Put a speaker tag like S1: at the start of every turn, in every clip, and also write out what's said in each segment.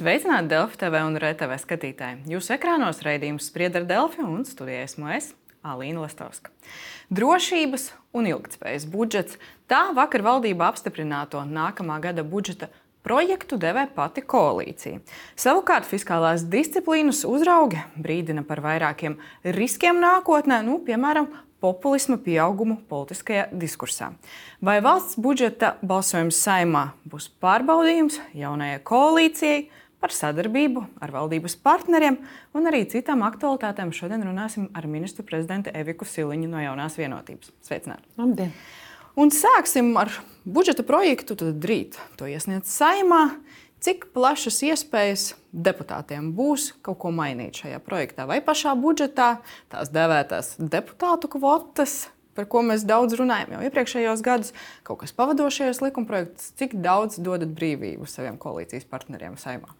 S1: Sveicināti Delfi TV un RTV skatītāji. Jūsu ekrānos raidījums sprieda ar Delfi un studijā esmu es, Alīna Lastovska. Drošības un ilgspējas budžets - tā vakar valdība apstiprināto nākamā gada budžeta projektu devē pati koalīcija. Savukārt fiskālās disciplīnas uzraugi brīdina par vairākiem riskiem nākotnē, nu, piemēram, populisma pieaugumu politiskajā diskursā. Vai valsts budžeta balsojums saimā būs pārbaudījums jaunajai koalīcijai? Par sadarbību ar valdības partneriem un arī citām aktualitātēm. Šodien runāsim ar ministru prezidentu Eviku Siliņu no Jaunās vienotības. Sveicināti!
S2: Labdien!
S1: Un sāksim ar budžeta projektu. Tad rīt to iesniedz saimā. Cik plašas iespējas deputātiem būs kaut ko mainīt šajā projektā vai pašā budžetā, tās dēvētās deputātu kvotas, par ko mēs daudz runājam jau iepriekšējos gados, kaut kas pavadošajos likumprojektos, cik daudz dodat brīvību saviem koalīcijas partneriem saimā?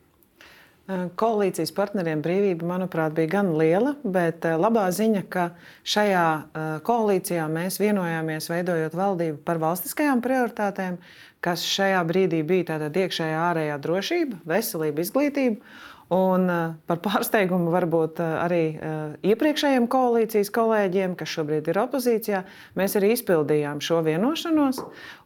S2: Koalīcijas partneriem brīvība, manuprāt, bija gan liela, bet labā ziņa, ka šajā koalīcijā mēs vienojāmies veidojot valdību par valstiskajām prioritātēm, kas šajā brīdī bija tātad iekšējā ārējā drošība, veselība, izglītība Un uh, par pārsteigumu varbūt uh, arī uh, iepriekšējiem koalīcijas kolēģiem, kas šobrīd ir opozīcijā, mēs arī izpildījām šo vienošanos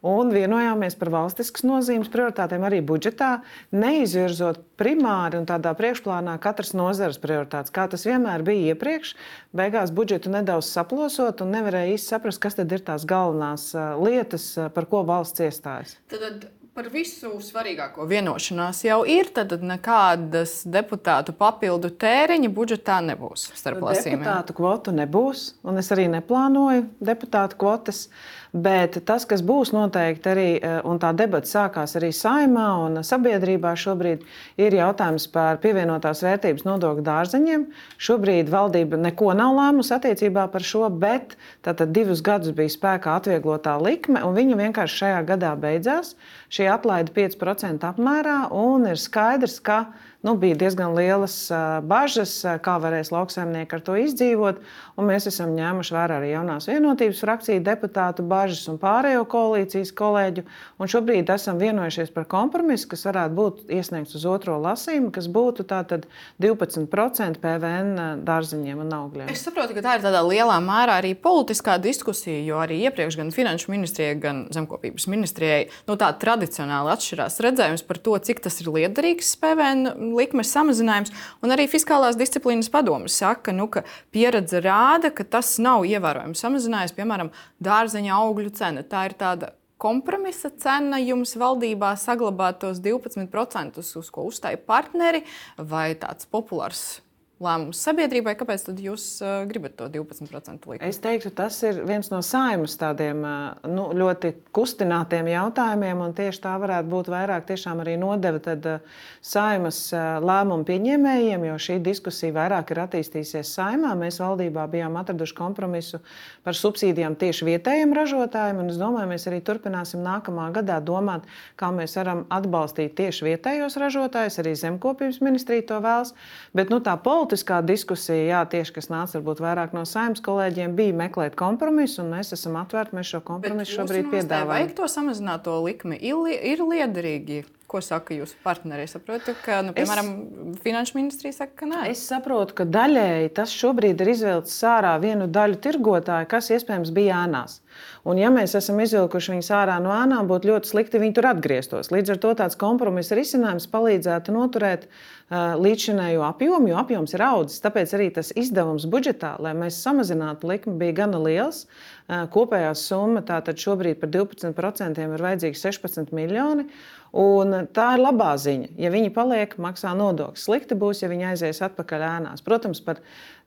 S2: un vienojāmies par valstiskas nozīmes prioritātēm arī budžetā, neizvirzot primāri un tādā priekšplānā katras nozares prioritātes, kā tas vienmēr bija iepriekš. Beigās budžetu nedaudz saplosot un nevarēja īsti saprast, kas tad ir tās galvenās lietas, par ko valsts iestājas.
S1: Tad Par visu svarīgāko vienošanās jau ir. Tad nekādas deputātu papildu tēriņa budžetā nebūs starp lasījumiem.
S2: Deputātu kvotu nebūs, un es arī neplānoju deputātu kvotas. Bet tas, kas būs noteikti arī, e, un tā debata sākās arī saimā un sabiedrībā šobrīd, ir jautājums par pievienotās vērtības nodokļu dārzeņiem. Šobrīd valdība neko nav lēmusi attiecībā par šo, bet tātad divus gadus bija spēkā atvieglotā likme, un viņa vienkārši šajā gadā beidzās. Šī atlaide 5% apmērā, un ir skaidrs, ka nu, bija diezgan lielas bažas, kā varēs lauksaimnieki ar to izdzīvot. Mēs esam ņēmuši vērā arī jaunās vienotības frakciju deputātu bažas un pārējo koalīcijas kolēģu. Un šobrīd esam vienojušies par kompromisu, kas varētu būt iesniegts uz otro lasījumu, kas būtu 12% PVN dārziņiem un augļiem.
S1: Es saprotu, ka tā ir tādā lielā mērā arī politiskā diskusija, jo arī iepriekš gan Finanšu ministrijai, gan Zemkopības ministrijai nu, tā tradicionāli atšķirās redzējums par to, cik tas ir liederīgs PVN likmes samazinājums. Un arī Fiskālās disciplīnas padome saka, nu, ka pieredze rāda, ka tas nav ievērojami samazinājies, piemēram, dārzeņa augļu cena. Tā ir tāda kompromisa cena jums valdībā saglabāt tos 12%, uz ko uzstāja partneri, vai tāds populārs lēmums sabiedrībai, kāpēc jūs uh, gribat to 12% likt?
S2: Es teiktu, tas ir viens no saimas tādiem uh, nu, ļoti kustinātiem jautājumiem, un tieši tā varētu būt vairāk arī nodeva tad, uh, saimas uh, lēmumu pieņēmējiem, jo šī diskusija vairāk ir attīstījusies saimā. Mēs valdībā bijām atraduši kompromisu par subsīdijām tieši vietējiem ražotājiem, un es domāju, mēs arī turpināsim nākamā gadā domāt, kā mēs varam atbalstīt tieši vietējos ražotājus, arī zemkopības ministrija to vēlas. Bet, nu, tā politiskā diskusija, jā, tieši kas nāca varbūt vairāk no saimnes kolēģiem, bija meklēt kompromisu, un mēs esam atvērti. Mēs šo kompromisu šobrīd piedāvājam.
S1: Vajag to samazināto likmi, ir, ir liederīgi. Ko saka jūsu partneri? Es saprotu, ka, nu, piemēram, es, Finanšu ministrija saka, ka nē.
S2: Es saprotu, ka daļēji tas šobrīd ir izvilcis ārā vienu daļu tirgotāju, kas iespējams bija ēnās. Un, ja mēs esam izvilkuši viņus ārā no ēnām, būtu ļoti slikti viņi tur atgrieztos. Līdz ar to tāds kompromisa risinājums palīdzētu noturēt uh, līdzinējo apjomu, jo apjoms ir audzis. Tāpēc arī tas izdevums budžetā, lai mēs samazinātu likmi, bija gana liels. Uh, kopējā summa tātad šobrīd par 12% ir vajadzīgi 16 miljoni. Un tā ir labā ziņa. Ja viņi paliek, maksā nodokļus. Slikti būs, ja viņi aizies atpakaļ ēnās. Protams, par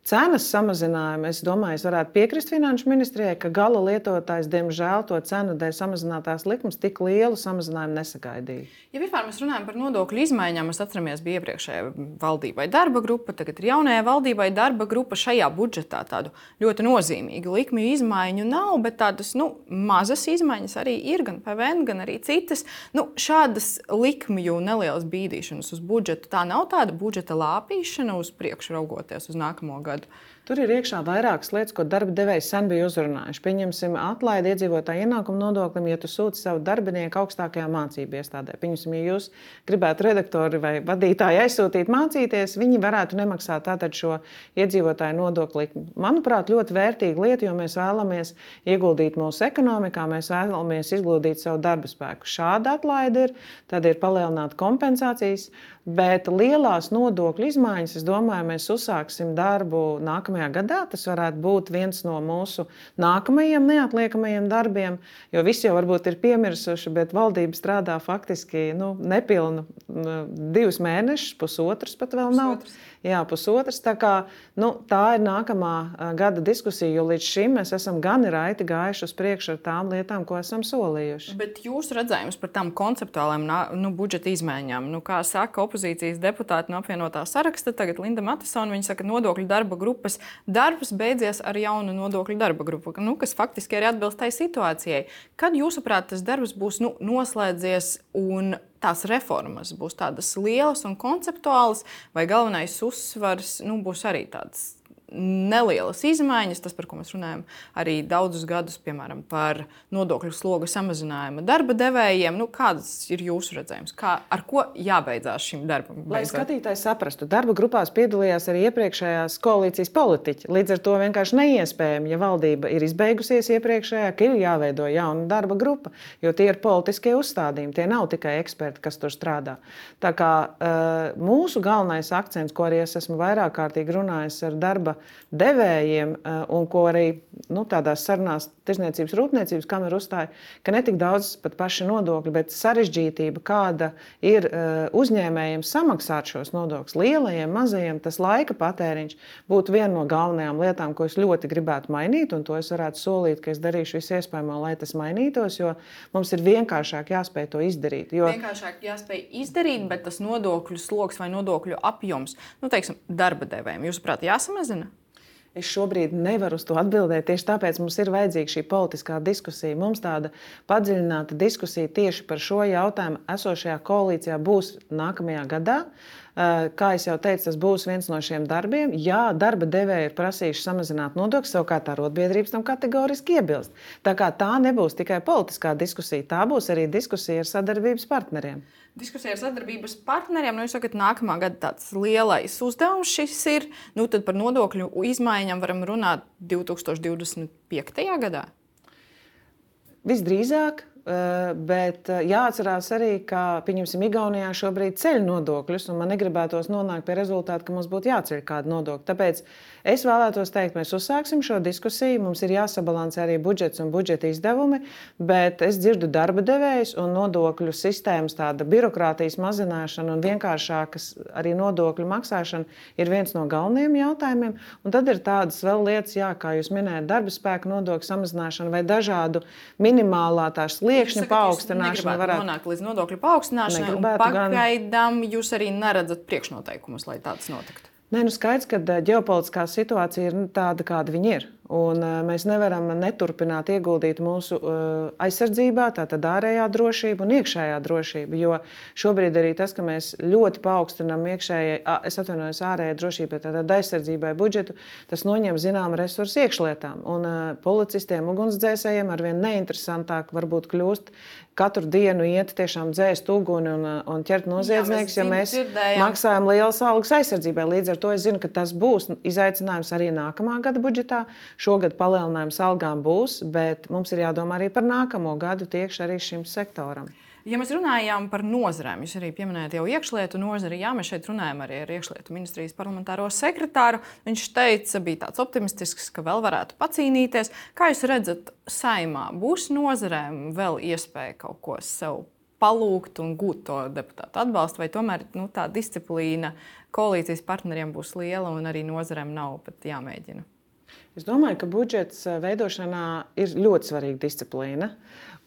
S2: cenas samazinājumu, es domāju, es varētu piekrist Finanšu ministrijai, ka gala lietotājs, diemžēl, to cenu dēļ samazinātās likmes tik lielu samazinājumu nesagaidīja.
S1: Ja vispār mēs runājam par nodokļu izmaiņām, mēs atceramies, bija iepriekšējā valdībai darba grupa, tagad ir jaunajā valdībai darba grupa. Šajā budžetā tādu ļoti nozīmīgu likmju izmaiņu nav, bet tādas nu, mazas izmaiņas arī ir, gan PVN, gan arī citas. Nu, šādas likmju nelielas bīdīšanas uz budžetu, tā nav tāda budžeta lāpīšana uz priekšu raugoties uz nākamo gadu.
S2: Tur ir iekšā vairākas lietas, ko darba devējs sen bija uzrunājuši. Pieņemsim, atlaidi iedzīvotāju ienākumu nodoklim, ja tu sūti savu darbinieku augstākajā mācību iestādē. Pieņemsim, ja jūs gribētu redaktori vai vadītāji aizsūtīt mācīties, viņi varētu nemaksāt tātad šo iedzīvotāju nodokli. Manuprāt, ļoti vērtīga lieta, jo mēs vēlamies ieguldīt mūsu ekonomikā, mēs vēlamies izgludīt savu darba spēku. Šāda atlaide ir, tad ir palielināt kompensācijas, bet lielās nodokļu izmaiņas, es domāju, mēs uzsāksim darbu nākamajā nākamajā gadā. Tas varētu būt viens no mūsu nākamajiem neatliekamajiem darbiem, jo visi jau varbūt ir piemirsuši, bet valdība strādā faktiski nu, nepilnu divus mēnešus, pusotrs pat vēl nav. Pusotrs. Jā, pusotrs. Tā, kā, nu, tā ir nākamā gada diskusija, jo līdz šim mēs esam gan raiti gājuši uz priekšu ar tām lietām, ko esam solījuši.
S1: Bet jūsu redzējums par tām konceptuālām nu, budžeta izmaiņām, nu, kā saka opozīcijas deputāti no apvienotā saraksta, tagad Linda Matisona, viņa saka, nodokļu darba grupas darbs beidzies ar jaunu nodokļu darba grupu, nu, kas faktiski arī atbilst tai situācijai. Kad jūsuprāt tas darbs būs nu, noslēdzies un tās reformas būs tādas lielas un konceptuālas, vai galvenais uzsvars nu, būs arī tāds nelielas izmaiņas, tas, par ko mēs runājam arī daudzus gadus, piemēram, par nodokļu slogu samazinājumu darba devējiem. Nu, kāds ir jūsu redzējums? Kā, ar ko jābeidzās šim darbam?
S2: Lai skatītājs saprastu, darba grupās piedalījās arī iepriekšējās koalīcijas politiķi. Līdz ar to vienkārši neiespējami, ja valdība ir izbeigusies iepriekšējā, ka ir jāveido jauna darba grupa, jo tie ir politiskie uzstādījumi, tie nav tikai eksperti, kas tur strādā. Tā kā uh, mūsu galvenais akcents, ko arī es esmu vairāk kārtīgi runājis ar darba devējiem, eh, un ko arī nu, tādās sarunās, tirzniecības rūpniecības kamera uzstāja, ka ne tik daudz pat paši nodokļi, bet sarežģītība, kāda ir eh, uzņēmējiem samaksāt šos nodokļus, lielajiem, mazajiem, tas laika patēriņš būtu viena no galvenajām lietām, ko es ļoti gribētu mainīt, un to es varētu solīt, ka es darīšu visu iespējamo, lai tas mainītos, jo mums ir vienkāršāk jāspēj to izdarīt.
S1: Jo... Vienkāršāk jāspēj izdarīt, bet tas nodokļu sloks vai nodokļu apjoms, nu, teiksim, darba devējiem, jūsuprāt, jāsamazina?
S2: Es šobrīd nevaru uz to atbildēt. Tieši tāpēc mums ir vajadzīga šī politiskā diskusija. Mums tāda padziļināta diskusija tieši par šo jautājumu esošajā koalīcijā būs nākamajā gadā. Eh, kā jau teicu, tas būs viens no šiem darbiem. Jā, darba devēji ir prasījuši samazināt nodokļus, savukārt arotbiedrības tam kategoriski iebilst. Tā kā tā nebūs tikai politiskā diskusija, tā būs arī diskusija ar sadarbības partneriem
S1: diskusija ar sadarbības partneriem. Nu, jūs sakat, nākamā gada tāds lielais uzdevums šis ir. Nu, tad par nodokļu izmaiņām varam runāt 2025. gadā.
S2: Visdrīzāk, bet eh, jāatcerās arī, ka, pieņemsim, Igaunijā šobrīd ceļ nodokļus, un man negribētos nonākt pie rezultāta, ka mums būtu jāceļ kāda nodokļa. Tāpēc Es vēlētos teikt, mēs uzsāksim šo diskusiju. Mums ir jāsabalansē arī budžets un budžeta izdevumi, bet es dzirdu darba devējus un nodokļu sistēmas tāda birokrātijas mazināšana un vienkāršākas arī nodokļu maksāšana ir viens no galvenajiem jautājumiem. Un tad ir tādas vēl lietas, jā, kā jūs minējat, darba spēka nodokļu samazināšana vai dažādu minimālā tā sliekšņa paaugstināšana.
S1: Varētu nonākt līdz nodokļu paaugstināšanai. Pagaidām gan... jūs arī neredzat priekšnoteikumus, lai tāds notiktu.
S2: Nē, nu skaidrs, ka ģeopolitiskā situācija ir nu, tāda, kāda viņa ir. Un, uh, mēs nevaram neturpināt ieguldīt mūsu uh, aizsardzībā, tātad ārējā drošība un iekšējā drošība. Jo šobrīd arī tas, ka mēs ļoti paaugstinām iekšējai, es atvainojos, ārējai drošībai, tātad aizsardzībai budžetu, tas noņem zināmu resursu iekšlietām. Un uh, policistiem, ugunsdzēsējiem arvien neinteresantāk varbūt kļūst katru dienu iet tiešām dzēst uguni un, un ķert noziedzniekus, ja mēs dzirdējām. maksājam lielas algas aizsardzībai. Līdz ar to es zinu, ka tas būs izaicinājums arī nākamā gada budžetā. Šogad palielinājums algām būs, bet mums ir jādomā arī par nākamo gadu tieši arī šim sektoram.
S1: Ja mēs runājām par nozarēm, jūs arī pieminējāt jau iekšlietu nozari, jā, mēs šeit runājam arī ar iekšlietu ministrijas parlamentāro sekretāru. Viņš teica, bija tāds optimistisks, ka vēl varētu pacīnīties. Kā jūs redzat, saimā būs nozarēm vēl iespēja kaut ko sev palūgt un gūt to deputātu atbalstu, vai tomēr nu, tā disciplīna koalīcijas partneriem būs liela un arī nozarēm nav pat jāmēģina?
S2: Es domāju, ka budžets veidošanā ir ļoti svarīga disciplīna.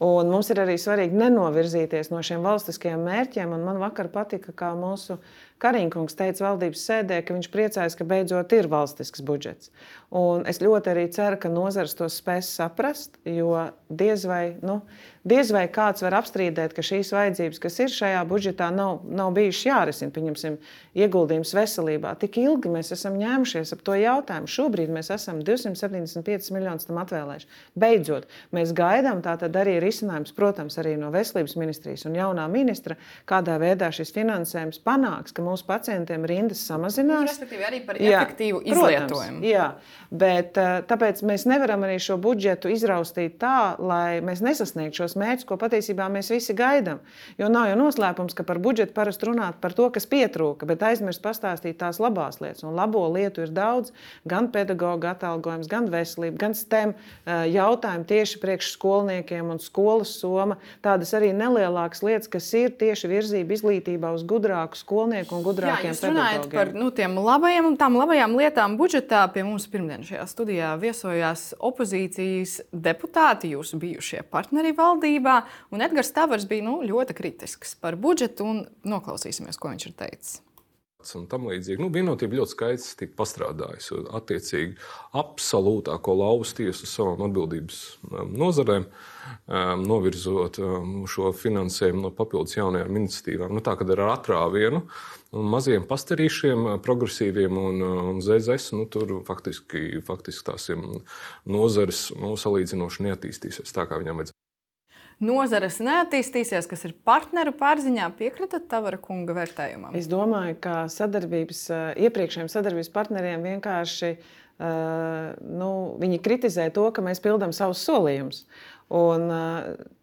S2: Un mums ir arī svarīgi nenovirzīties no šiem valstiskajiem mērķiem. Man vakar patika, kā mūsu Kariņkungs teica valdības sēdē, ka viņš priecājas, ka beidzot ir valstisks budžets. Un es ļoti arī ceru, ka nozars to spēs saprast, jo diez vai, nu, diez vai kāds var apstrīdēt, ka šīs vajadzības, kas ir šajā budžetā, nav, nav bijušas jārisina. Pieņemsim, ieguldījums veselībā. Tik ilgi mēs esam ņēmušies ap to jautājumu. Šobrīd mēs esam 275 miljonus tam atvēlējuši. Beidzot, mēs gaidām tātad arī risinājums, protams, arī no veselības ministrijas un jaunā ministra, kādā veidā šis finansējums panāks, ka mūsu pacientiem rindas samazinās.
S1: Respektīvi, arī par jā, efektīvu izlietojumu.
S2: Protams, jā, bet eh, tāpēc mēs nevaram arī šo budžetu izraustīt tā, lai mēs nesasniegtu šos mērķus, ko patiesībā mēs visi gaidām. Jo nav jau noslēpums, ka par budžetu parasti runāt par to, kas pietrūka, bet aizmirst pastāstīt tās labās lietas. Un labo lietu ir daudz, gan pedagoģa atalgojums, gan veselība, gan STEM eh, jautājumi tieši priekš skolniekiem un skolas soma. Tādas arī nelielākas lietas, kas ir tieši virzība izglītībā uz gudrāku skolnieku un un gudrākiem Jā,
S1: runājot par nu, tiem labajiem, tām labajām lietām budžetā. Pie mums pirmdien šajā studijā viesojās opozīcijas deputāti, jūsu bijušie partneri valdībā. Edgars Tavars bija nu, ļoti kritisks par budžetu un noklausīsimies, ko viņš ir teicis
S3: un tam līdzīgi. Nu, vienotība ļoti skaisti tika pastrādājusi. Attiecīgi, absolūtāko lauvas tiesu savām atbildības um, nozarēm, um, novirzot um, šo finansējumu no papildus jaunajām iniciatīvām. Nu, tā kā ar atrāvienu maziem pastarīšiem, progresīviem un, un ZZS, nu, tur faktiski, faktiski tās nozares nu, salīdzinoši neattīstīsies tā, kā viņām vajadzētu
S1: nozares neattīstīsies, kas ir partneru pārziņā, piekritat Tavara kunga vērtējumam?
S2: Es domāju, ka sadarbības, iepriekšējiem sadarbības partneriem vienkārši nu, viņi kritizē to, ka mēs pildām savus solījumus. Un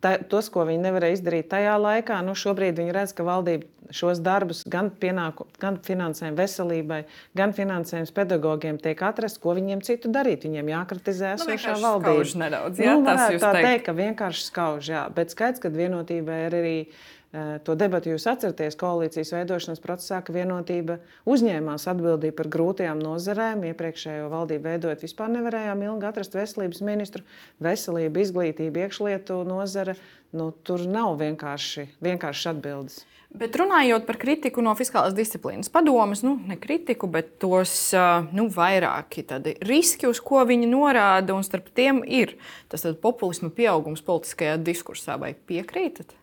S2: tā, tos, ko viņi nevarēja izdarīt tajā laikā, nu, šobrīd viņi redz, ka valdība šos darbus gan, pienāku, gan finansējumu veselībai, gan finansējumu pedagogiem tiek atrasts, ko viņiem citu darīt. Viņiem jākritizē
S1: nu,
S2: esošā nu, valdība.
S1: Nedaudz, jā,
S2: nu, tā teikt. ka vienkārši skauž, jā. bet skaidrs, ka vienotībai ir arī Eh, to debatu jūs atceraties koalīcijas veidošanas procesā, ka vienotība uzņēmās atbildību par grūtajām nozarēm. Iepriekšējo valdību veidojot, vispār nevarējām ilgi atrast veselības ministru, veselību, izglītību, iekšlietu nozare. Nu, tur nav vienkārši, vienkārši atbildes.
S1: Bet runājot par kritiku no fiskālās disciplīnas padomes, nu, ne kritiku, bet tos nu, vairāki riski, uz ko viņi norāda, un starp tiem ir tas populisma pieaugums politiskajā diskursā. Vai piekrītat?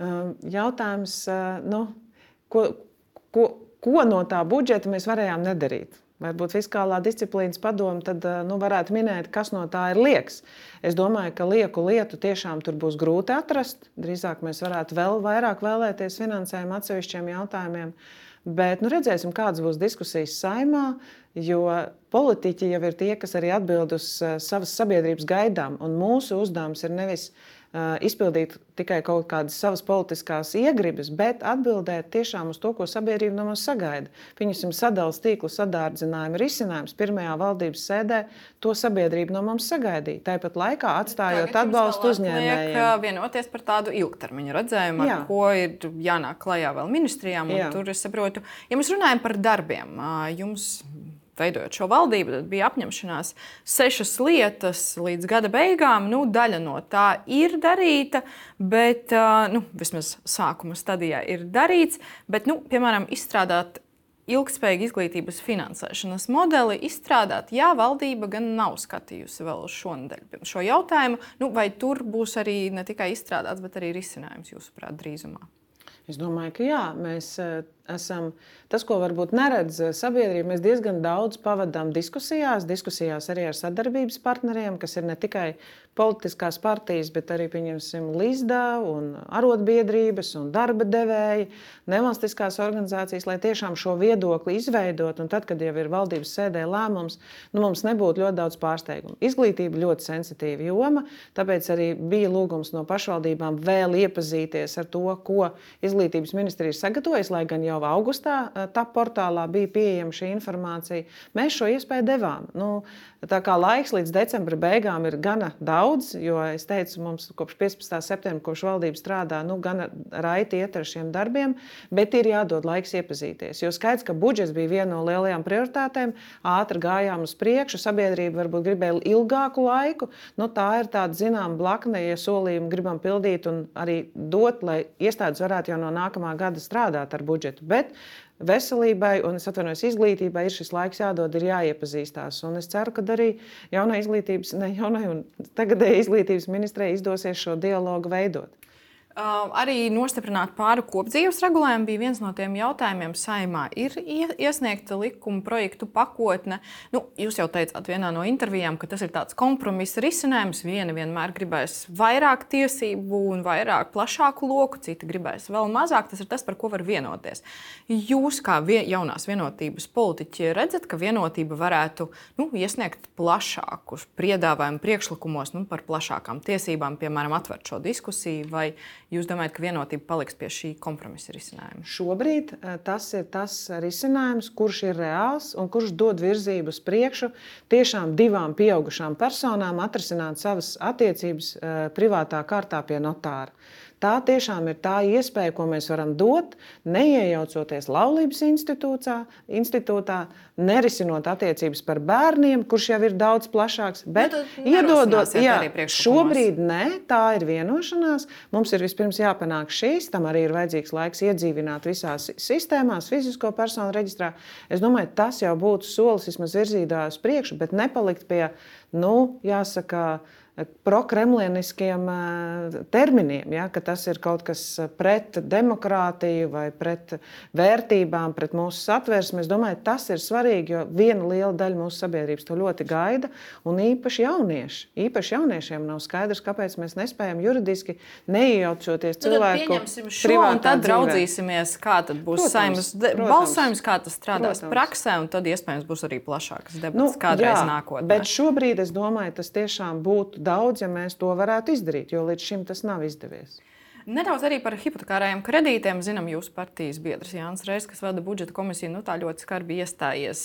S2: Ehm, jautājums, eh, nu, ko, ko, ko no tā budžeta mēs varējām nedarīt? Varbūt fiskālā disciplīnas padome tad eh, nu, varētu minēt, kas no tā ir liekas. Es domāju, ka lieku lietu tiešām tur būs grūti atrast. Drīzāk mēs varētu vēl vairāk vēlēties finansējumu atsevišķiem jautājumiem. Bet nu, redzēsim, kādas būs diskusijas saimā, jo politiķi jau ir tie, kas arī atbild uz eh, savas sabiedrības gaidām. Un mūsu uzdevums ir nevis izpildīt tikai kaut kādas savas politiskās iegribas, bet atbildēt tiešām uz to, ko sabiedrība no mums sagaida. Pieņemsim, sadalījuma tīklu sadārdzinājumu risinājums pirmajā valdības sēdē, to sabiedrība no mums sagaidīja. Tāpat laikā atstājot Tagad atbalstu uzņēmējiem.
S1: Vienoties par tādu ilgtermiņu redzējumu, ar Jā. ko ir jānāk klajā vēl ministrijām. Tur es saprotu, ja mēs runājam par darbiem, jums veidojot šo valdību, tad bija apņemšanās sešas lietas līdz gada beigām. Nu, daļa no tā ir darīta, bet nu, vismaz sākuma stadijā ir darīts. Bet, nu, piemēram, izstrādāt ilgspējīgu izglītības finansēšanas modeli izstrādāt. Jā, valdība gan nav skatījusi vēl šonadēļ šo jautājumu. Nu, vai tur būs arī ne tikai izstrādāts, bet arī risinājums, jūsuprāt, drīzumā?
S2: Es domāju, ka jā, mēs esam tas, ko varbūt neredz sabiedrība. Mēs diezgan daudz pavadām diskusijās, diskusijās arī ar sadarbības partneriem, kas ir ne tikai politiskās partijas, bet arī Līsdā, un arotbiedrības un darba devēji, nevalstiskās organizācijas, lai tiešām šo viedokli izveidot. Un tad, kad jau ir valdības sēdē lēmums, nu, mums nebūtu ļoti daudz pārsteigumu. Izglītība ļoti sensitīva joma, tāpēc arī bija lūgums no pašvaldībām vēl iepazīties ar to, ko izglītības ministrija ir sagatavojusi, lai gan jau jau augustā tā portālā bija pieejama šī informācija. Mēs šo iespēju devām. Nu, tā kā laiks līdz decembra beigām ir gana daudz, jo es teicu, mums kopš 15. septembra, kopš valdība strādā, nu, gana raiti iet ar šiem darbiem, bet ir jādod laiks iepazīties. Jo skaidrs, ka budžets bija viena no lielajām prioritātēm, ātri gājām uz priekšu, sabiedrība varbūt gribēja ilgāku laiku. Nu, tā ir tāda zināmā blakne, ja solījumu gribam pildīt un arī dot, lai iestādes varētu jau no nākamā gada strādāt ar budžetu. Bet veselībai un es atvainojos, izglītībai ir šis laiks jādod, ir jāiepazīstās. Un es ceru, ka arī jaunai izglītības, ne jaunai un tagadējai izglītības ministrei izdosies šo dialogu veidot.
S1: Uh, arī nostiprināt pāri kopdzīves regulējumu bija viens no tiem jautājumiem. Saimā ir iesniegta likuma projektu pakotne. Nu, jūs jau teicāt vienā no intervijām, ka tas ir tāds kompromisa risinājums. Viena vienmēr gribēs vairāk tiesību un vairāk plašāku loku, cita gribēs vēl mazāk. Tas ir tas, par ko var vienoties. Jūs, kā vien, jaunās vienotības politiķi, redzat, ka vienotība varētu nu, iesniegt plašāku piedāvājumu priekšlikumos nu, par plašākām tiesībām, piemēram, atvērt šo diskusiju Jūs domājat, ka vienotība paliks pie šī kompromisa risinājuma?
S2: Šobrīd eh, tas ir tas risinājums, kurš ir reāls un kurš dod virzību uz priekšu tiešām divām pieaugušām personām atrisināt savas attiecības eh, privātā kārtā pie notāra. Tā tiešām ir tā iespēja, ko mēs varam dot, neiejaucoties laulības institūtā, nerisinot attiecības par bērniem, kurš jau ir daudz plašāks, nu, bet nu, iedodot, jā, šobrīd nē, tā ir vienošanās. Mums ir vispirms jāpanāk šīs, tam arī ir vajadzīgs laiks iedzīvināt visās sistēmās, fizisko personu reģistrā. Es domāju, tas jau būtu solis vismaz virzītājs uz priekšu, bet nepalikt pie, nu, jāsaka, prokremlieniskiem eh, terminiem, ja, ka tas ir kaut kas pret demokrātiju vai pret vērtībām, pret mūsu satversmi. Es domāju, tas ir svarīgi, jo viena liela daļa mūsu sabiedrības to ļoti gaida, un īpaši jaunieši. Īpaši jauniešiem nav skaidrs, kāpēc mēs nespējam juridiski neiejaucoties
S1: nu,
S2: cilvēku
S1: šo, un tad raudzīsimies, kā tad būs protams, saimnes balsojums, kā tas strādās protams. praksē, un tad iespējams būs arī plašākas debatas nu, kādreiz jā, nākotnē.
S2: Bet šobrīd es domāju, tas tiešām būtu daudz, ja mēs to varētu izdarīt, jo līdz šim tas nav izdevies.
S1: Nedaudz arī par hipotekārajiem kredītiem. Zinām, jūsu partijas biedrs Jānis Reis, kas vada budžeta komisiju, nu, tā ļoti skarbi iestājies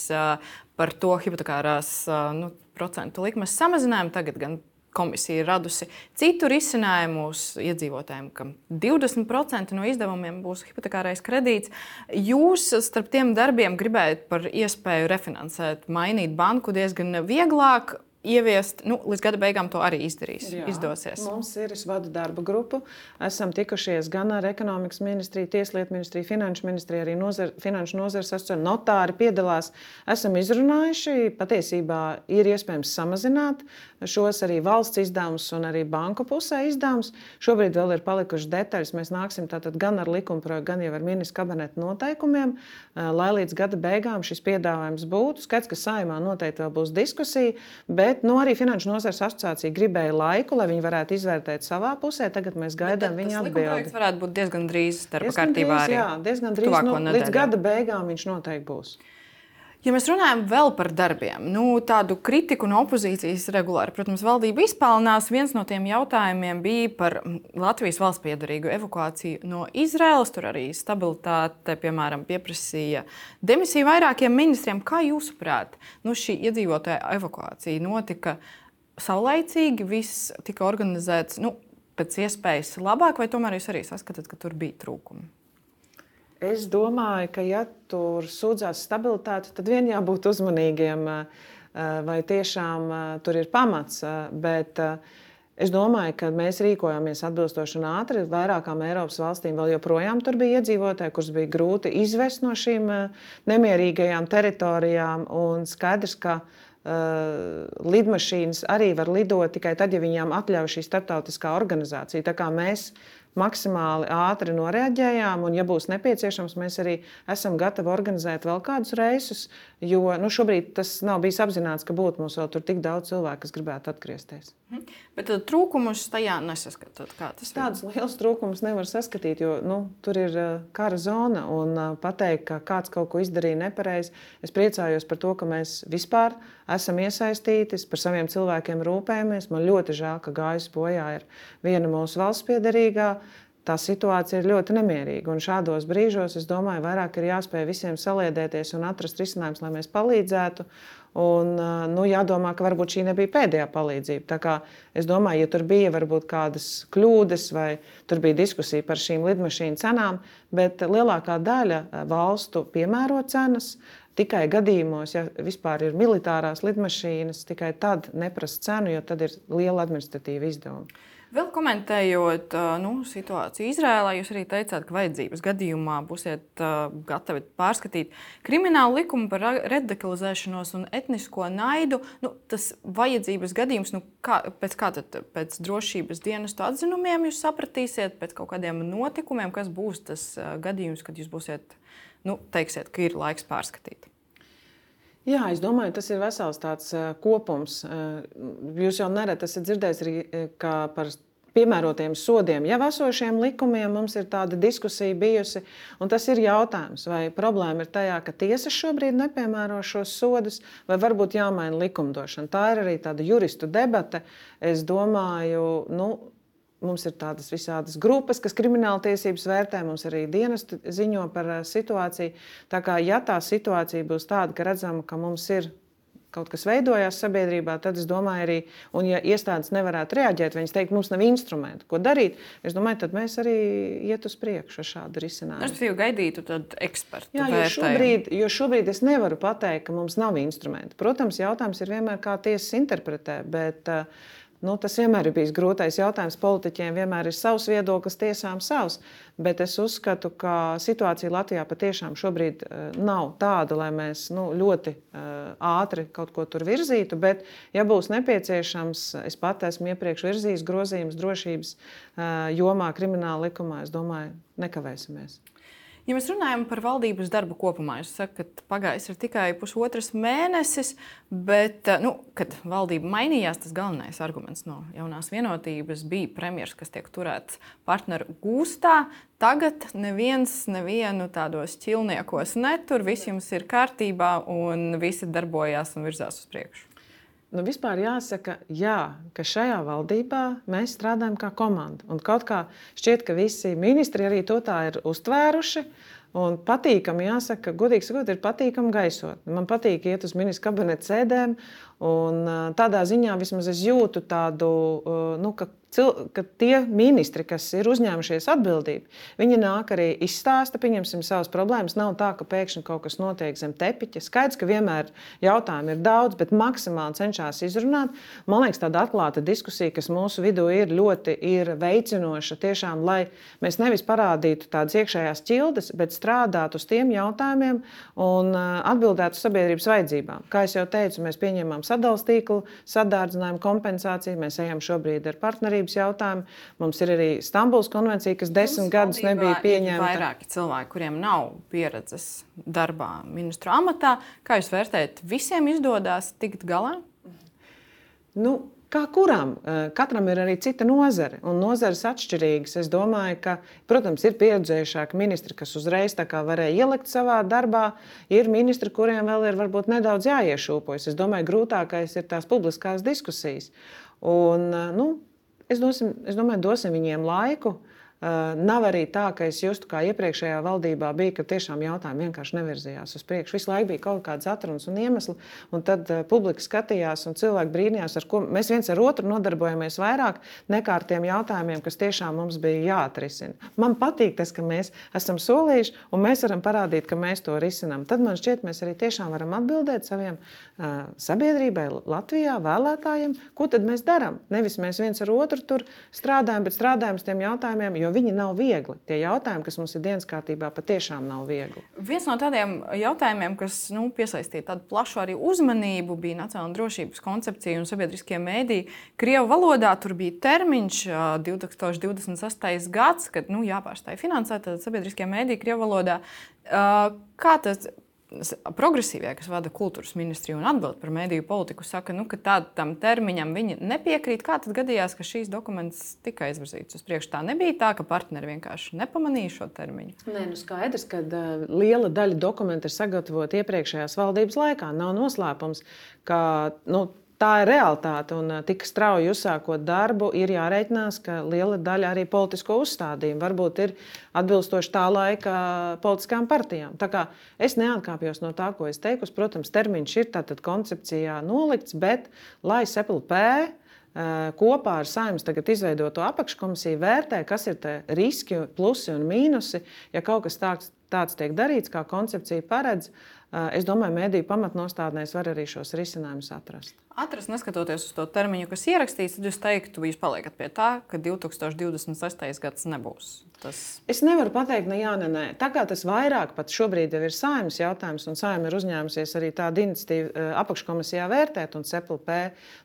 S1: par to hipotekārās nu, procentu likmes samazinājumu. Tagad gan komisija ir radusi citu risinājumu iedzīvotājiem, ka 20% no izdevumiem būs hipotekārais kredīts. Jūs starp tiem darbiem gribējat par iespēju refinansēt, mainīt banku diezgan vieglāk ieviest, nu, līdz gada beigām to arī izdarīs. Jā, izdosies.
S2: Mums ir, es vadu darba grupu. Esam tikušies gan ar ekonomikas ministriju, tieslietu ministriju, finanšu ministriju, arī nozar, finanšu nozares asociāciju. Notāri piedalās. Esam izrunājuši, patiesībā ir iespējams samazināt šos arī valsts izdevumus un arī banku pusē izdevumus. Šobrīd vēl ir palikušas detaļas. Mēs nāksim gan ar likumprojektu, gan jau ar ministru kabineta noteikumiem, lai līdz gada beigām šis piedāvājums būtu. Skats, ka saimā noteikti vēl būs diskusija, bet nu, arī Finanšu nozares asociācija gribēja laiku, lai viņi varētu izvērtēt savā pusē. Tagad mēs gaidām viņa atbildi.
S1: Tas varētu būt diezgan drīz darba kārtībā.
S2: Drīz, jā, diezgan drīz. Nu, līdz gada beigām viņš noteikti būs.
S1: Ja mēs runājam vēl par darbiem, nu, tādu kritiku no opozīcijas regulāri, protams, valdība izpelnās. Viens no tiem jautājumiem bija par Latvijas valsts piedarīgu evakuāciju no Izraēlas. Tur arī stabilitāte, piemēram, pieprasīja demisiju vairākiem ministriem. Kā jūsuprāt, nu, šī iedzīvotāja evakuācija notika saulaicīgi, viss tika organizēts nu, pēc iespējas labāk, vai tomēr jūs arī saskatāt, ka tur bija trūkumi?
S2: Es domāju, ka, ja tur sūdzās stabilitāte, tad vien jābūt uzmanīgiem, eh, vai tiešām eh, tur ir pamats. Eh, bet es domāju, ka mēs rīkojāmies atbilstoši un ātri. Vairākām Eiropas valstīm vēl joprojām tur bija iedzīvotāji, kurus bija grūti izvest no šīm nemierīgajām teritorijām. Un skaidrs, ka lidmašīnas arī var lidot tikai tad, ja viņām atļauj šī starptautiskā organizācija. Tā kā mēs maksimāli ātri noreaģējām, un, ja būs nepieciešams, mēs arī esam gatavi organizēt vēl kādus reisus, jo nu, šobrīd tas nav bijis apzināts, ka būtu mums vēl tur tik daudz cilvēku, kas gribētu atgriezties.
S1: Mhm. Bet uh, trūkumus tajā nesaskatāt.
S2: Tādus lielus trūkumus nevar saskatīt, jo nu, tur ir uh, kara zona. Un uh, pateikt, ka kāds kaut ko izdarīja nepareizi, es priecājos par to, ka mēs vispār esam iesaistīti, par saviem cilvēkiem rūpējamies. Man ļoti žēl, ka gājusi bojā ir viena mūsu valsts piedarīgā. Tā situācija ir ļoti nemierīga. Un šādos brīžos, es domāju, vairāk ir jāspēj visiem saliedēties un atrast risinājumus, lai mēs palīdzētu. Un, nu, jādomā, ka varbūt šī nebija pēdējā palīdzība. Tā kā es domāju, ja tur bija varbūt kādas kļūdas vai tur bija diskusija par šīm lidmašīnu cenām, bet lielākā daļa valstu piemēro cenas. Tikai gadījumos, ja vispār ir militārās lidmašīnas, tikai tad neprasa cenu, jo tad ir liela administratīva izdevuma.
S1: Vēl komentējot nu, situāciju Izrēlā, jūs arī teicāt, ka vajadzības gadījumā būsiet gatavi pārskatīt kriminālu likumu par radikalizēšanos un etnisko naidu. Nu, tas vajadzības gadījums, nu, kā, pēc kā tad pēc drošības dienestu atzinumiem jūs sapratīsiet, pēc kaut kādiem notikumiem, kas būs tas gadījums, kad jūs būsiet, nu, teiksiet, ka ir laiks pārskatīt.
S2: Jā, es domāju, tas ir vesels tāds uh, kopums. Uh, jūs jau nereti esat dzirdējis arī par piemērotiem sodiem. Jau esošiem likumiem mums ir tāda diskusija bijusi, un tas ir jautājums, vai problēma ir tajā, ka tiesas šobrīd nepiemēro šos sodus, vai varbūt jāmaina likumdošana. Tā ir arī tāda juristu debata. Es domāju, nu, Mums ir tādas visādas grupas, kas krimināla tiesības vērtē, mums arī dienas ziņo par situāciju. Tā kā ja tā situācija būs tāda, ka redzam, ka mums ir kaut kas veidojās sabiedrībā, tad es domāju, arī, un ja iestādes nevarētu reaģēt, viņas teikt, mums nav instrumentu, ko darīt, es domāju, tad mēs arī iet uz priekšu ar šādu risinājumu.
S1: Es jau gaidītu ekspertu.
S2: Jā, jo šobrīd, jo šobrīd es nevaru pateikt, ka mums nav instrumentu. Protams, jautājums ir vienmēr, kā tiesas interpretē, bet uh, Nu, tas vienmēr ir bijis grūtais jautājums. Politiķiem vienmēr ir savs viedoklis, tiesām savs. Bet es uzskatu, ka situācija Latvijā patiešām šobrīd uh, nav tāda, lai mēs nu, ļoti uh, ātri kaut ko tur virzītu. Bet, ja būs nepieciešams, es pat esmu iepriekš virzījis grozījumus drošības uh, jomā, krimināla likumā, es domāju, nekavēsimies.
S1: Ja mēs runājam par valdības darbu kopumā, jūs sakat, ka pagājis ir tikai pusotrs mēnesis, bet, eh, nu, kad valdība mainījās, tas galvenais arguments no jaunās vienotības bija premjerministrs, kas tiek turēts partneru gūstā. Tagad neviens nevienu tādos ķilniekos netur, viss jums ir kārtībā un visi darbojās un virzās uz priekšu.
S2: Nu, vispār jāsaka, jā, ka šajā valdībā mēs strādājam kā komanda. Un kaut kā šķiet, ka visi ministri arī to tā ir uztvēruši. Un patīkami, jāsaka, godīgi sakot, ir patīkami gaisot. Man patīk iet uz ministra kabineta sēdēm, un tādā ziņā vismaz es jūtu tādu, nu, ka ka tie ministri, kas ir uzņēmušies atbildību, viņi nāk arī izstāsta, pieņemsim savas problēmas. Nav tā, ka pēkšņi kaut kas notiek zem tepiņa. Skaidrs, ka vienmēr jautājumu ir daudz, bet maksimāli cenšas izrunāt. Man liekas, tāda atklāta diskusija, kas mūsu vidū ir ļoti ir veicinoša, tiešām, lai mēs nevis parādītu tādas iekšējās ķildes, bet strādātu uz tiem jautājumiem un atbildētu sabiedrības vajadzībām. Kā jau teicu, mēs pieņemam sadalījuma tīklu, sadārdzinājumu kompensāciju, mēs ejam šobrīd ar partnerību drošības jautājumi. Mums ir arī Stambulas konvencija, kas desmit gadus nebija pieņemta.
S1: Ir vairāki cilvēki, kuriem nav pieredzes darbā ministru amatā. Kā jūs vērtējat, visiem izdodas tikt galā?
S2: Nu, Kā kuram? Eh, katram ir arī cita nozare, un nozares atšķirīgas. Es domāju, ka, protams, ir pieredzējušāki ministri, kas uzreiz varēja ielikt savā darbā. Ir ministri, kuriem vēl ir varbūt nedaudz jāiešūpojas. Es domāju, grūtākais ir tās publiskās diskusijas. Un, eh, nu, Es, dosim, es domāju, dosim viņiem laiku. Uh, nav arī tā, ka es justu, kā iepriekšējā valdībā bija, ka tiešām jautājumi vienkārši nevirzījās uz priekšu. Visu laiku bija kaut kādas atrunas un iemesli, un tad uh, publika skatījās un cilvēki brīnījās, ar ko mēs viens ar otru nodarbojamies vairāk nekā ar tiem jautājumiem, kas tiešām mums bija jāatrisina. Man patīk tas, ka mēs esam solījuši, un mēs varam parādīt, ka mēs to risinām. Tad man šķiet, mēs arī tiešām varam atbildēt saviem uh, sabiedrībai, Latvijā, vēlētājiem, ko tad mēs darām. Nevis mēs viens ar otru tur strādājam, bet strādājam uz tiem jautājumiem viņi nav viegli. Tie jautājumi, kas mums ir dienas kārtībā, patiešām nav viegli.
S1: Viens no tādiem jautājumiem, kas nu, piesaistīja tādu plašu arī uzmanību, bija nacionāla drošības koncepcija un sabiedriskie mēdīji. Krievu valodā tur bija termiņš 2028. gads, kad nu, jāpārstāj finansēt sabiedriskie mēdīji Krievu valodā. Kā tas progresīvie, kas vada kultūras ministriju un atbild par mediju politiku, saka, nu, ka tādam termiņam viņi nepiekrīt. Kā tad gadījās, ka šīs dokuments tika izvirzīts uz priekšu? Tā nebija tā, ka partneri vienkārši nepamanīja šo termiņu.
S2: Nē, nu skaidrs, ka uh, liela daļa dokumentu ir sagatavota iepriekšējās valdības laikā. Nav noslēpums, ka nu, tā ir realitāte. Un tik strauji uzsākot darbu, ir jārēķinās, ka liela daļa arī politisko uzstādījumu varbūt ir atbilstoši tā laika politiskām partijām. Tā kā es neatkāpjos no tā, ko es teicu. Protams, termiņš ir tātad koncepcijā nolikts, bet lai SEPLP kopā ar saimnes tagad izveidoto apakškomisiju vērtē, kas ir tie riski, plusi un mīnusi. Ja kaut kas tāds, tāds tiek darīts, kā koncepcija paredz, es domāju, mediju pamatnostādnēs var arī šos risinājumus atrast
S1: atrast, neskatoties uz to termiņu, kas ierakstīts, tad jūs teiktu, jūs paliekat pie tā, ka 2026. gads nebūs. Tas...
S2: Es nevaru pateikt, ne jā, ne nē. Tā kā tas vairāk pat šobrīd ir saimnes jautājums, un saimne ir uzņēmusies arī tādu iniciatīvu eh, apakškomisijā vērtēt, un CEPLP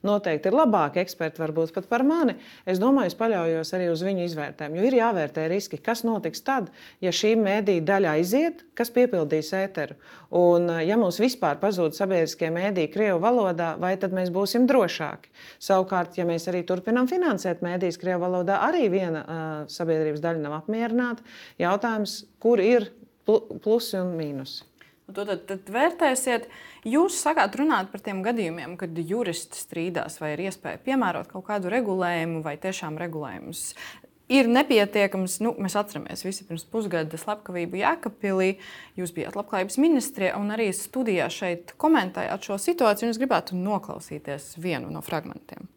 S2: noteikti ir labāki eksperti varbūt pat par mani. Es domāju, es paļaujos arī uz viņu izvērtējumu, jo ir jāvērtē riski, kas notiks tad, ja šī mēdīja daļa aiziet, kas piepildīs ēteru. Un eh, ja mums vispār pazūd sabiedriskie mēdīji Krievu valodā, vai tad mēs mēs būsim drošāki. Savukārt, ja mēs arī turpinām finansēt mēdīs Krievijas valodā, arī viena uh, sabiedrības daļa nav apmierināta. Jautājums, kur ir plusi un mīnusi?
S1: Nu, to tad, tad vērtēsiet. Jūs sakāt, runāt par tiem gadījumiem, kad juristi strīdās, vai ir iespēja piemērot kaut kādu regulējumu, vai tiešām regulējumus ir nepietiekams. Nu, mēs atceramies visi pirms pusgada slepkavību Jēkabpilī. Jūs bijāt labklājības ministrija un arī studijā šeit komentējāt šo situāciju. Es gribētu noklausīties vienu no fragmentiem.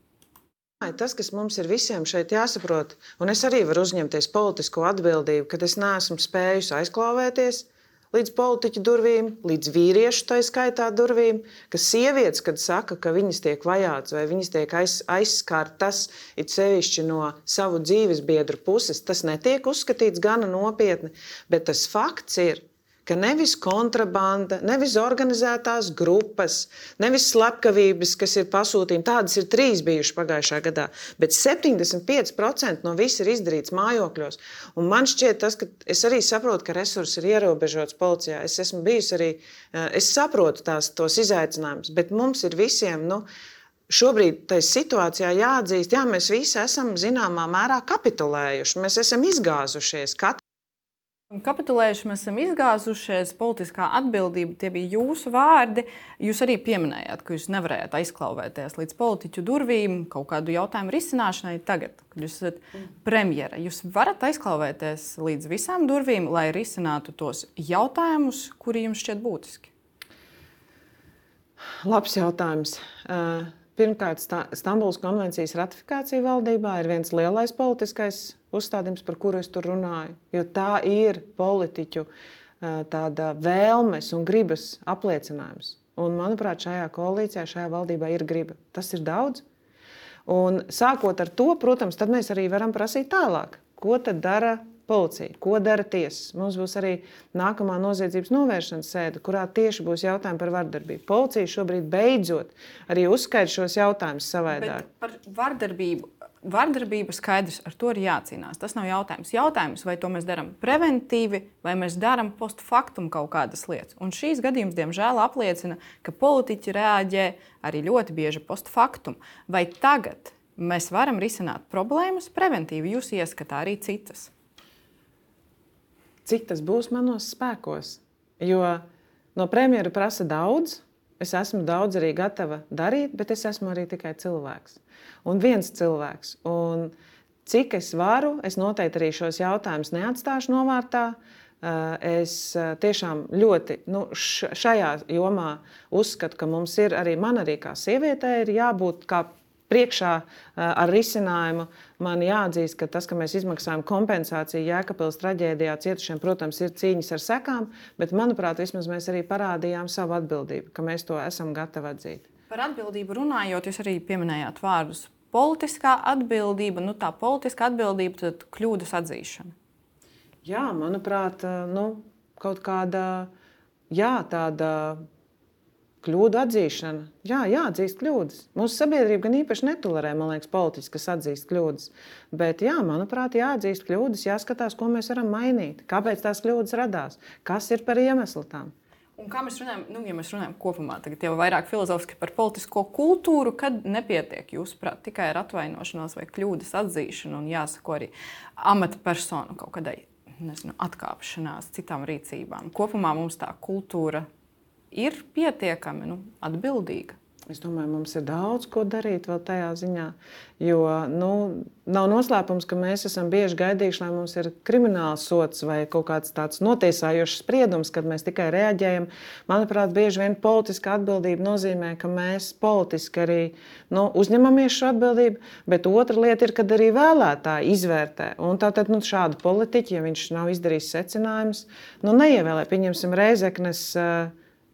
S2: Tas, kas mums ir visiem šeit jāsaprot, un es arī varu uzņemties politisko atbildību, ka es neesmu spējis aizklāvēties, līdz politiķu durvīm, līdz vīriešu tā skaitā durvīm, ka sievietes, kad saka, ka viņas tiek vajātas vai viņas tiek aiz, aizskārtas, it sevišķi no savu dzīves biedru puses, tas netiek uzskatīts gana nopietni, bet tas fakts ir, ka nevis kontrabanda, nevis organizētās grupas, nevis slepkavības, kas ir pasūtījumi, tādas ir trīs bijušas pagājušā gadā, bet 75% no viss ir izdarīts mājokļos. Un man šķiet, tas, ka es arī saprotu, ka resursi ir ierobežots policijā. Es esmu bijis arī, eh, es saprotu tās, tos izaicinājumus, bet mums ir visiem. Nu, Šobrīd tajā situācijā jāatzīst, ka mēs visi esam zināmā mērā kapitulējuši. Mēs esam izgāzušies. Kat
S1: Kapitulējuši mēs esam izgāzušies, politiskā atbildība, tie bija jūsu vārdi. Jūs arī pieminējāt, ka jūs nevarējāt aizklauvēties līdz politiķu durvīm kaut kādu jautājumu risināšanai. Tagad, kad jūs esat premjera, jūs varat aizklauvēties līdz visām durvīm, lai risinātu tos jautājumus, kuri jums šķiet būtiski.
S2: Labs jautājums. Pirmkārt, Stambulas konvencijas ratifikācija valdībā ir viens lielais politiskais uzstādījums, par kuru es tur runāju. Jo tā ir politiķu tāda vēlmes un gribas apliecinājums. Un, manuprāt, šajā koalīcijā, šajā valdībā ir griba. Tas ir daudz. Un, sākot ar to, protams, mēs arī varam prasīt tālāk, ko tad dara policija, ko dara tiesas. Mums būs arī nākamā noziedzības novēršanas sēde, kurā tieši būs jautājumi par vardarbību. Policija šobrīd beidzot arī uzskaita šos jautājumus savādāk.
S1: Par vardarbību. Vardarbība skaidrs, ar to ir jācīnās. Tas nav jautājums. Jautājums, vai to mēs darām preventīvi, vai mēs darām postfaktum kaut kādas lietas. Un šīs gadījums, diemžēl, apliecina, ka politiķi reaģē arī ļoti bieži postfaktum. Vai tagad mēs varam risināt problēmas preventīvi? Jūs ieskatāt arī citas
S2: cik tas būs manos spēkos. Jo no premjera prasa daudz, es esmu daudz arī gatava darīt, bet es esmu arī tikai cilvēks. Un viens cilvēks. Un cik es varu, es noteikti arī šos jautājumus neatstāšu novārtā. Eh, es eh, tiešām ļoti nu, šajā jomā uzskatu, ka mums ir arī man, arī kā sievietei, ir jābūt kā priekšā ar risinājumu. Man jāatzīst, ka tas, ka mēs izmaksājam kompensāciju Jēkabils traģēdijā cietušiem, protams, ir cīņas ar sekām, bet, manuprāt, vismaz mēs arī parādījām savu atbildību, ka mēs to esam gatavi atzīt.
S1: Par atbildību runājot, jūs arī pieminējāt vārdus. Politiskā atbildība, nu tā politiskā atbildība, tad kļūdas atzīšana.
S2: Jā, manuprāt, nu, kaut kāda jā, tāda Kļūdu atzīšana. Jā, jāatzīst kļūdas. Mūsu sabiedrība gan īpaši netolerē, man liekas, politiski, kas atzīst kļūdas. Bet, jā, manuprāt, jāatzīst kļūdas, jāskatās, ko mēs varam mainīt, kāpēc tās kļūdas radās, kas ir par iemeslu tam.
S1: Un kā mēs runājam, nu, ja mēs runājam kopumā, tagad jau vairāk filozofiski par politisko kultūru, kad nepietiek, jūsuprāt, tikai ar atvainošanos vai kļūdas atzīšanu un jāsako arī amatpersonu kaut kādai nezinu, atkāpšanās, citām rīcībām. Kopumā mums tā kultūra ir pietiekami nu, atbildīga?
S2: Es domāju, mums ir daudz ko darīt vēl tajā ziņā. Jo nu, nav noslēpums, ka mēs esam bieži gaidījuši, lai mums ir krimināls sots vai kaut kāds tāds notiesājošs spriedums, kad mēs tikai reaģējam. Manuprāt, bieži vien politiska atbildība nozīmē, ka mēs politiski arī nu, uzņemamies šo atbildību, bet otra lieta ir, kad arī vēlētāji izvērtē. Un tātad nu, šādu politiķu, ja viņš nav izdarījis secinājumus, nu, neievēlē, pieņemsim, Reizeknes. Uh,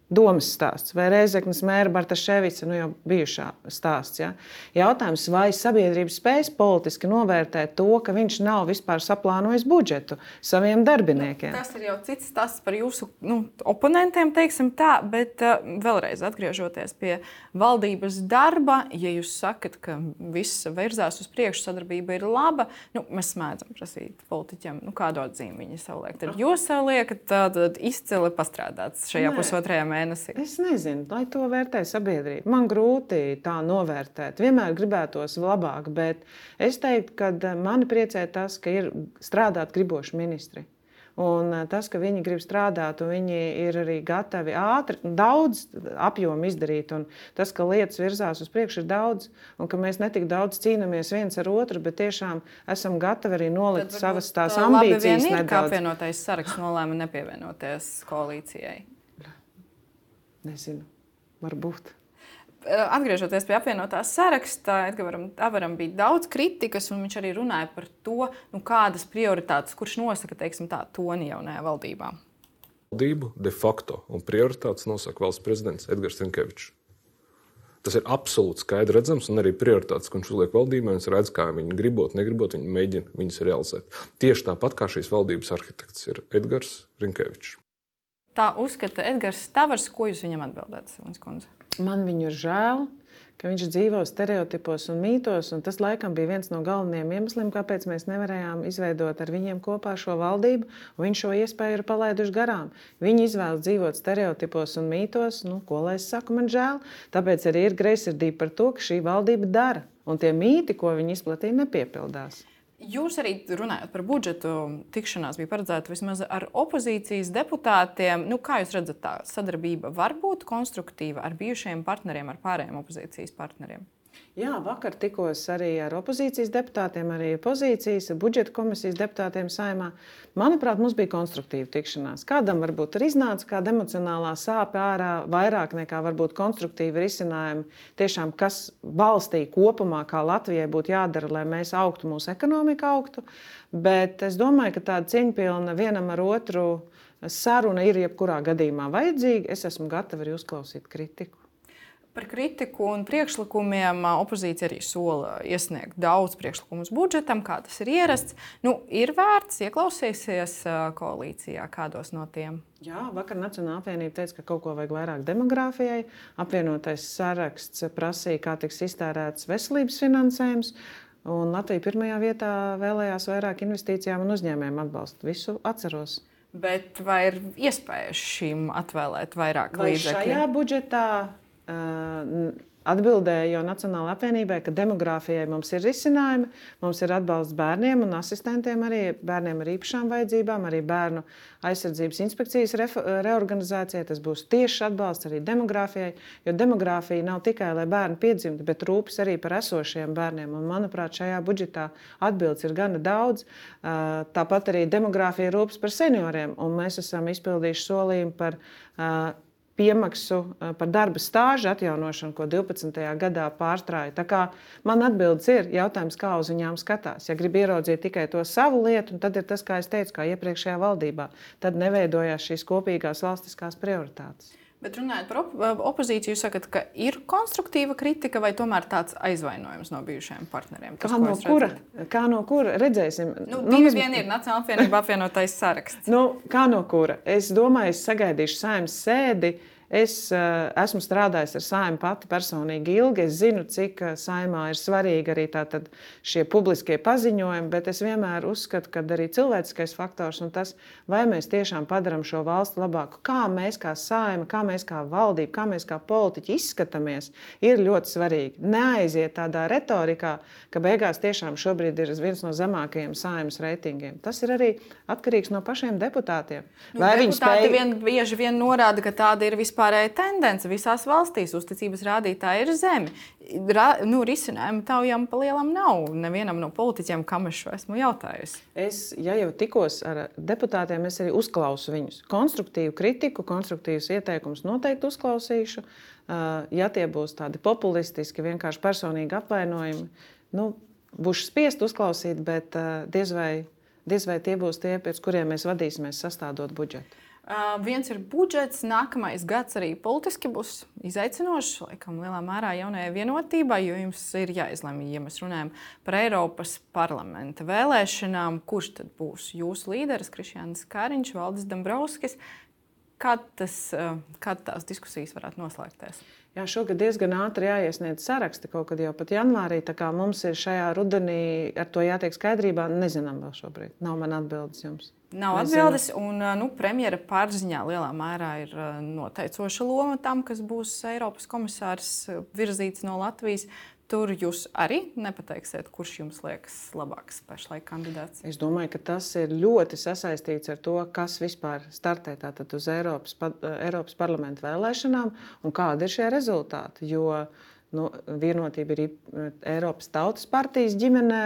S2: domas stāsts vai Reizeknas mēra Bartaševica, nu jau bijušā stāsts. Ja? Jautājums, vai sabiedrība spēs politiski novērtēt to, ka viņš nav vispār saplānojis budžetu saviem darbiniekiem?
S1: Nu, tas ir jau cits stāsts par jūsu nu, oponentiem, teiksim tā, bet uh, vēlreiz atgriežoties pie valdības darba, ja jūs sakat, ka viss virzās uz priekšu, sadarbība ir laba, nu, mēs mēdzam prasīt politiķiem, nu, kādu atzīmi viņi savulaik. Tad jūs sev liekat, tad izcili pastrādāts šajā Nē. pusotrajā mēnesī mēnesī?
S2: Es nezinu, lai to vērtē sabiedrība. Man grūti tā novērtēt. Vienmēr gribētos labāk, bet es teiktu, ka mani priecē tas, ka ir strādāt griboši ministri. Un eh, tas, ka viņi grib strādāt, un viņi ir arī gatavi ātri, daudz apjomu izdarīt, un tas, ka lietas virzās uz priekšu, ir daudz, un ka mēs netik daudz cīnāmies viens ar otru, bet tiešām esam gatavi arī nolikt savas tās ambīcijas.
S1: Ir, kā apvienotais saraksts nolēma nepievienoties koalīcijai.
S2: Nezinu, varbūt.
S1: Atgriežoties pie apvienotās saraksta, Edgars Avaram bija daudz kritikas, un viņš arī runāja par to, nu, kādas prioritātes, kurš nosaka teiksim, tā, toni jaunajā valdībā.
S3: Valdību de facto un prioritātes nosaka valsts prezidents Edgars Rinkevičs. Tas ir absolūti skaidrs redzams, un arī prioritātes, ko viņš uzliek valdībai, viņš redz, kā viņi gribot, negribot, viņi mēģina viņas realizēt. Tieši tāpat kā šīs valdības arhitekts ir Edgars Rinkevičs.
S1: Tā uzskata Edgars Tavars. Ko jūs viņam atbildētu, Simons Kundze?
S2: Man viņu ir žēl, viņš dzīvo stereotipos un mītos. Un tas laikam bija viens no galvenajiem iemesliem, kāpēc mēs nevarējām izveidot ar viņiem kopā šo valdību. Viņš šo iespēju ir palaiduši garām. Viņi izvēlas dzīvot stereotipos un mītos. Nu, ko lai es saku, man žēl. Tāpēc arī ir greizsirdība par to, ka šī valdība dara. Un tie mīti, ko viņi izplatīja, nepiepildās.
S1: Jūs arī runājot par budžetu, tikšanās bija paredzēta vismaz ar opozīcijas deputātiem. Nu, kā jūs redzat, tā sadarbība var būt konstruktīva ar bijušajiem partneriem, ar pārējiem opozīcijas partneriem?
S2: Jā, vakar tikos arī ar opozīcijas deputātiem, arī pozīcijas, budžeta komisijas deputātiem saimā. Manuprāt, mums bija konstruktīva tikšanās. Kādam varbūt ir iznāca kāda emocionālā sāpe ārā, vairāk nekā varbūt konstruktīva risinājuma. Tiešām, kas valstī kopumā, kā Latvijai būtu jādara, lai mēs augtu, mūsu ekonomika augtu. Bet es domāju, ka tāda cieņpilna vienam ar otru saruna ir jebkurā gadījumā vajadzīga. Es esmu gatava arī uzklausīt kritiku.
S1: Par kritiku un priekšlikumiem opozīcija arī sola iesniegt daudz priekšlikumus budžetam, kā tas ir ierasts. Nu, ir vērts ieklausīties koalīcijā kādos no tiem.
S2: Jā, vakar Nacionāla apvienība teica, ka kaut ko vajag vairāk demogrāfijai. Apvienotais saraksts prasīja, kā tiks iztērēts veselības finansējums. Un Latvija pirmajā vietā vēlējās vairāk investīcijām un uzņēmējiem atbalstu. Visu atceros.
S1: Bet vai ir iespējas šīm atvēlēt vairāk līdzekļu?
S2: Šajā budžetā Atbildēja jau Nacionālajai apvienībai, ka demogrāfijai mums ir risinājumi. Mums ir atbalsts bērniem un asistentiem, arī bērniem ar īpašām vajadzībām, arī bērnu aizsardzības inspekcijas reorganizācijai. Tas būs tieši atbalsts arī demogrāfijai, jo demogrāfija nav tikai, lai bērni piedzimtu, bet rūpes arī par esošiem bērniem. Un, manuprāt, šajā budžetā atbildes ir gana daudz. Tāpat arī demogrāfija rūpes par senioriem, un mēs esam izpildījuši solījumu par piemaksu par darba stāžu atjaunošanu, ko 12. gadā pārstrāja. Man atbildes ir jautājums, kā uz viņām skatās. Ja grib ieraudzīt tikai to savu lietu, tad ir tas, kā es teicu, kā iepriekšējā valdībā. Tad neveidojās šīs kopīgās valstiskās prioritātes.
S1: Bet runājot par op opozīciju, jūs sakat, ka ir konstruktīva kritika vai tomēr tāds aizvainojums no bijušajiem partneriem?
S2: Tas, kā, no kura, kā no kura? Redzēsim.
S1: Nu, nu, divi vien ir Nacionāla apvienība apvienotais saraksts.
S2: nu, kā no kura? Es domāju, es sagaidīšu saimnes sēdi. Es uh, esmu strādājis ar saimnu pati personīgi ilgi. Es zinu, cik uh, saimā ir svarīgi arī šie publiskie paziņojumi, bet es vienmēr uzskatu, ka arī cilvēciskais faktors un tas, vai mēs tiešām padarām šo valsti labāku, kā mēs kā saima, kā mēs kā valdība, kā mēs kā politiķi izskatāmies, ir ļoti svarīgi. Neaiziet tādā retorikā, ka beigās tiešām šobrīd ir viens no zemākajiem saimnes reitingiem. Tas ir arī atkarīgs no pašiem deputātiem.
S1: Nu, vai viņi spēj... vien, bieži vien norāda, ka tāda ir vispār vispārēja tendence visās valstīs. Uzticības rādītāji ir zemi. Ra, nu, risinājumu taujām pa lielam nav. Nevienam no politiķiem, kam es šo esmu jautājusi.
S2: Es, ja jau tikos ar deputātiem, es arī uzklausu viņus. Konstruktīvu kritiku, konstruktīvus ieteikumus noteikti uzklausīšu. Ja tie būs tādi populistiski, vienkārši personīgi apvainojumi, nu, būšu spiest uzklausīt, bet diez vai, diez vai tie būs tie, pēc kuriem mēs vadīsimies sastādot budžetu.
S1: Uh, viens ir budžets, nākamais gads arī politiski būs izaicinošs, laikam, lielā mērā jaunajai vienotībai, jo jums ir jāizlemj, ja mēs runājam par Eiropas parlamenta vēlēšanām, kurš tad būs jūsu līderis, Krišjāns Kāriņš, Valdis Dombrovskis. Kā, tas, kā tās diskusijas varētu noslēgties?
S2: Jā, šogad diezgan ātri jāiesniedz saraksti kaut kad jau pat janvārī. Mums ir šajā rudenī ar to jātiek skaidrībā. Nezinām vēl šobrīd. Nav man atbildes jums.
S1: Nav atbildes, un nu, premjera pārziņā lielā mērā ir noteicoša loma tam, kas būs Eiropas komisārs virzīts no Latvijas. Tur jūs arī nepateiksiet, kurš jums liekas labāks pašlaik kandidāts.
S2: Es domāju, ka tas ir ļoti sasaistīts ar to, kas vispār startē uz Eiropas, Eiropas parlamentu vēlēšanām un kādi ir šie rezultāti. Jo nu, vienotība ir Eiropas Tautas partijas ģimenē.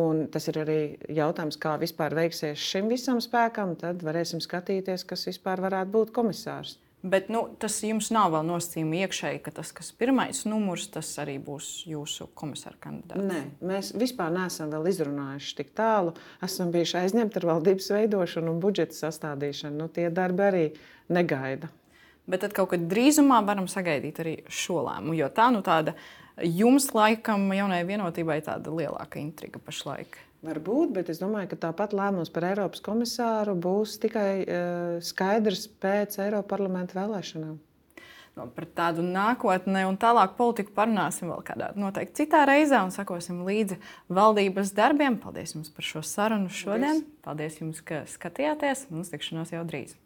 S2: Un tas ir arī jautājums, kā vispār veiksies šim visam spēkam. Tad varēsim skatīties, kas vispār varētu būt komisārs.
S1: Bet nu, tas jums nav vēl nosacījumi iekšēji, ka tas, kas ir pirmais numurs, tas arī būs jūsu komisāra kandidāts.
S2: Nē, mēs vispār neesam vēl izrunājuši tik tālu. Esam bijuši aizņemti ar valdības veidošanu un budžeta sastādīšanu. Nu, tie darbi arī negaida.
S1: Bet tad kaut kad drīzumā varam sagaidīt arī šo lēmumu. Jo tā nu tāda jums, laikam, jaunai vienotībai tāda lielāka intriga pašlaik.
S2: Varbūt, bet es domāju, ka tāpat lēmums par Eiropas komisāru būs tikai uh, skaidrs pēc Eiropas parlamenta vēlēšanām.
S1: No, par tādu nākotni un tālāku politiku parunāsim vēl kādā noteikti citā reizē un sakosim līdzi valdības darbiem. Paldies jums par šo sarunu šodien. Paldies, Paldies jums, ka skatījāties un uz tikšanos jau drīz.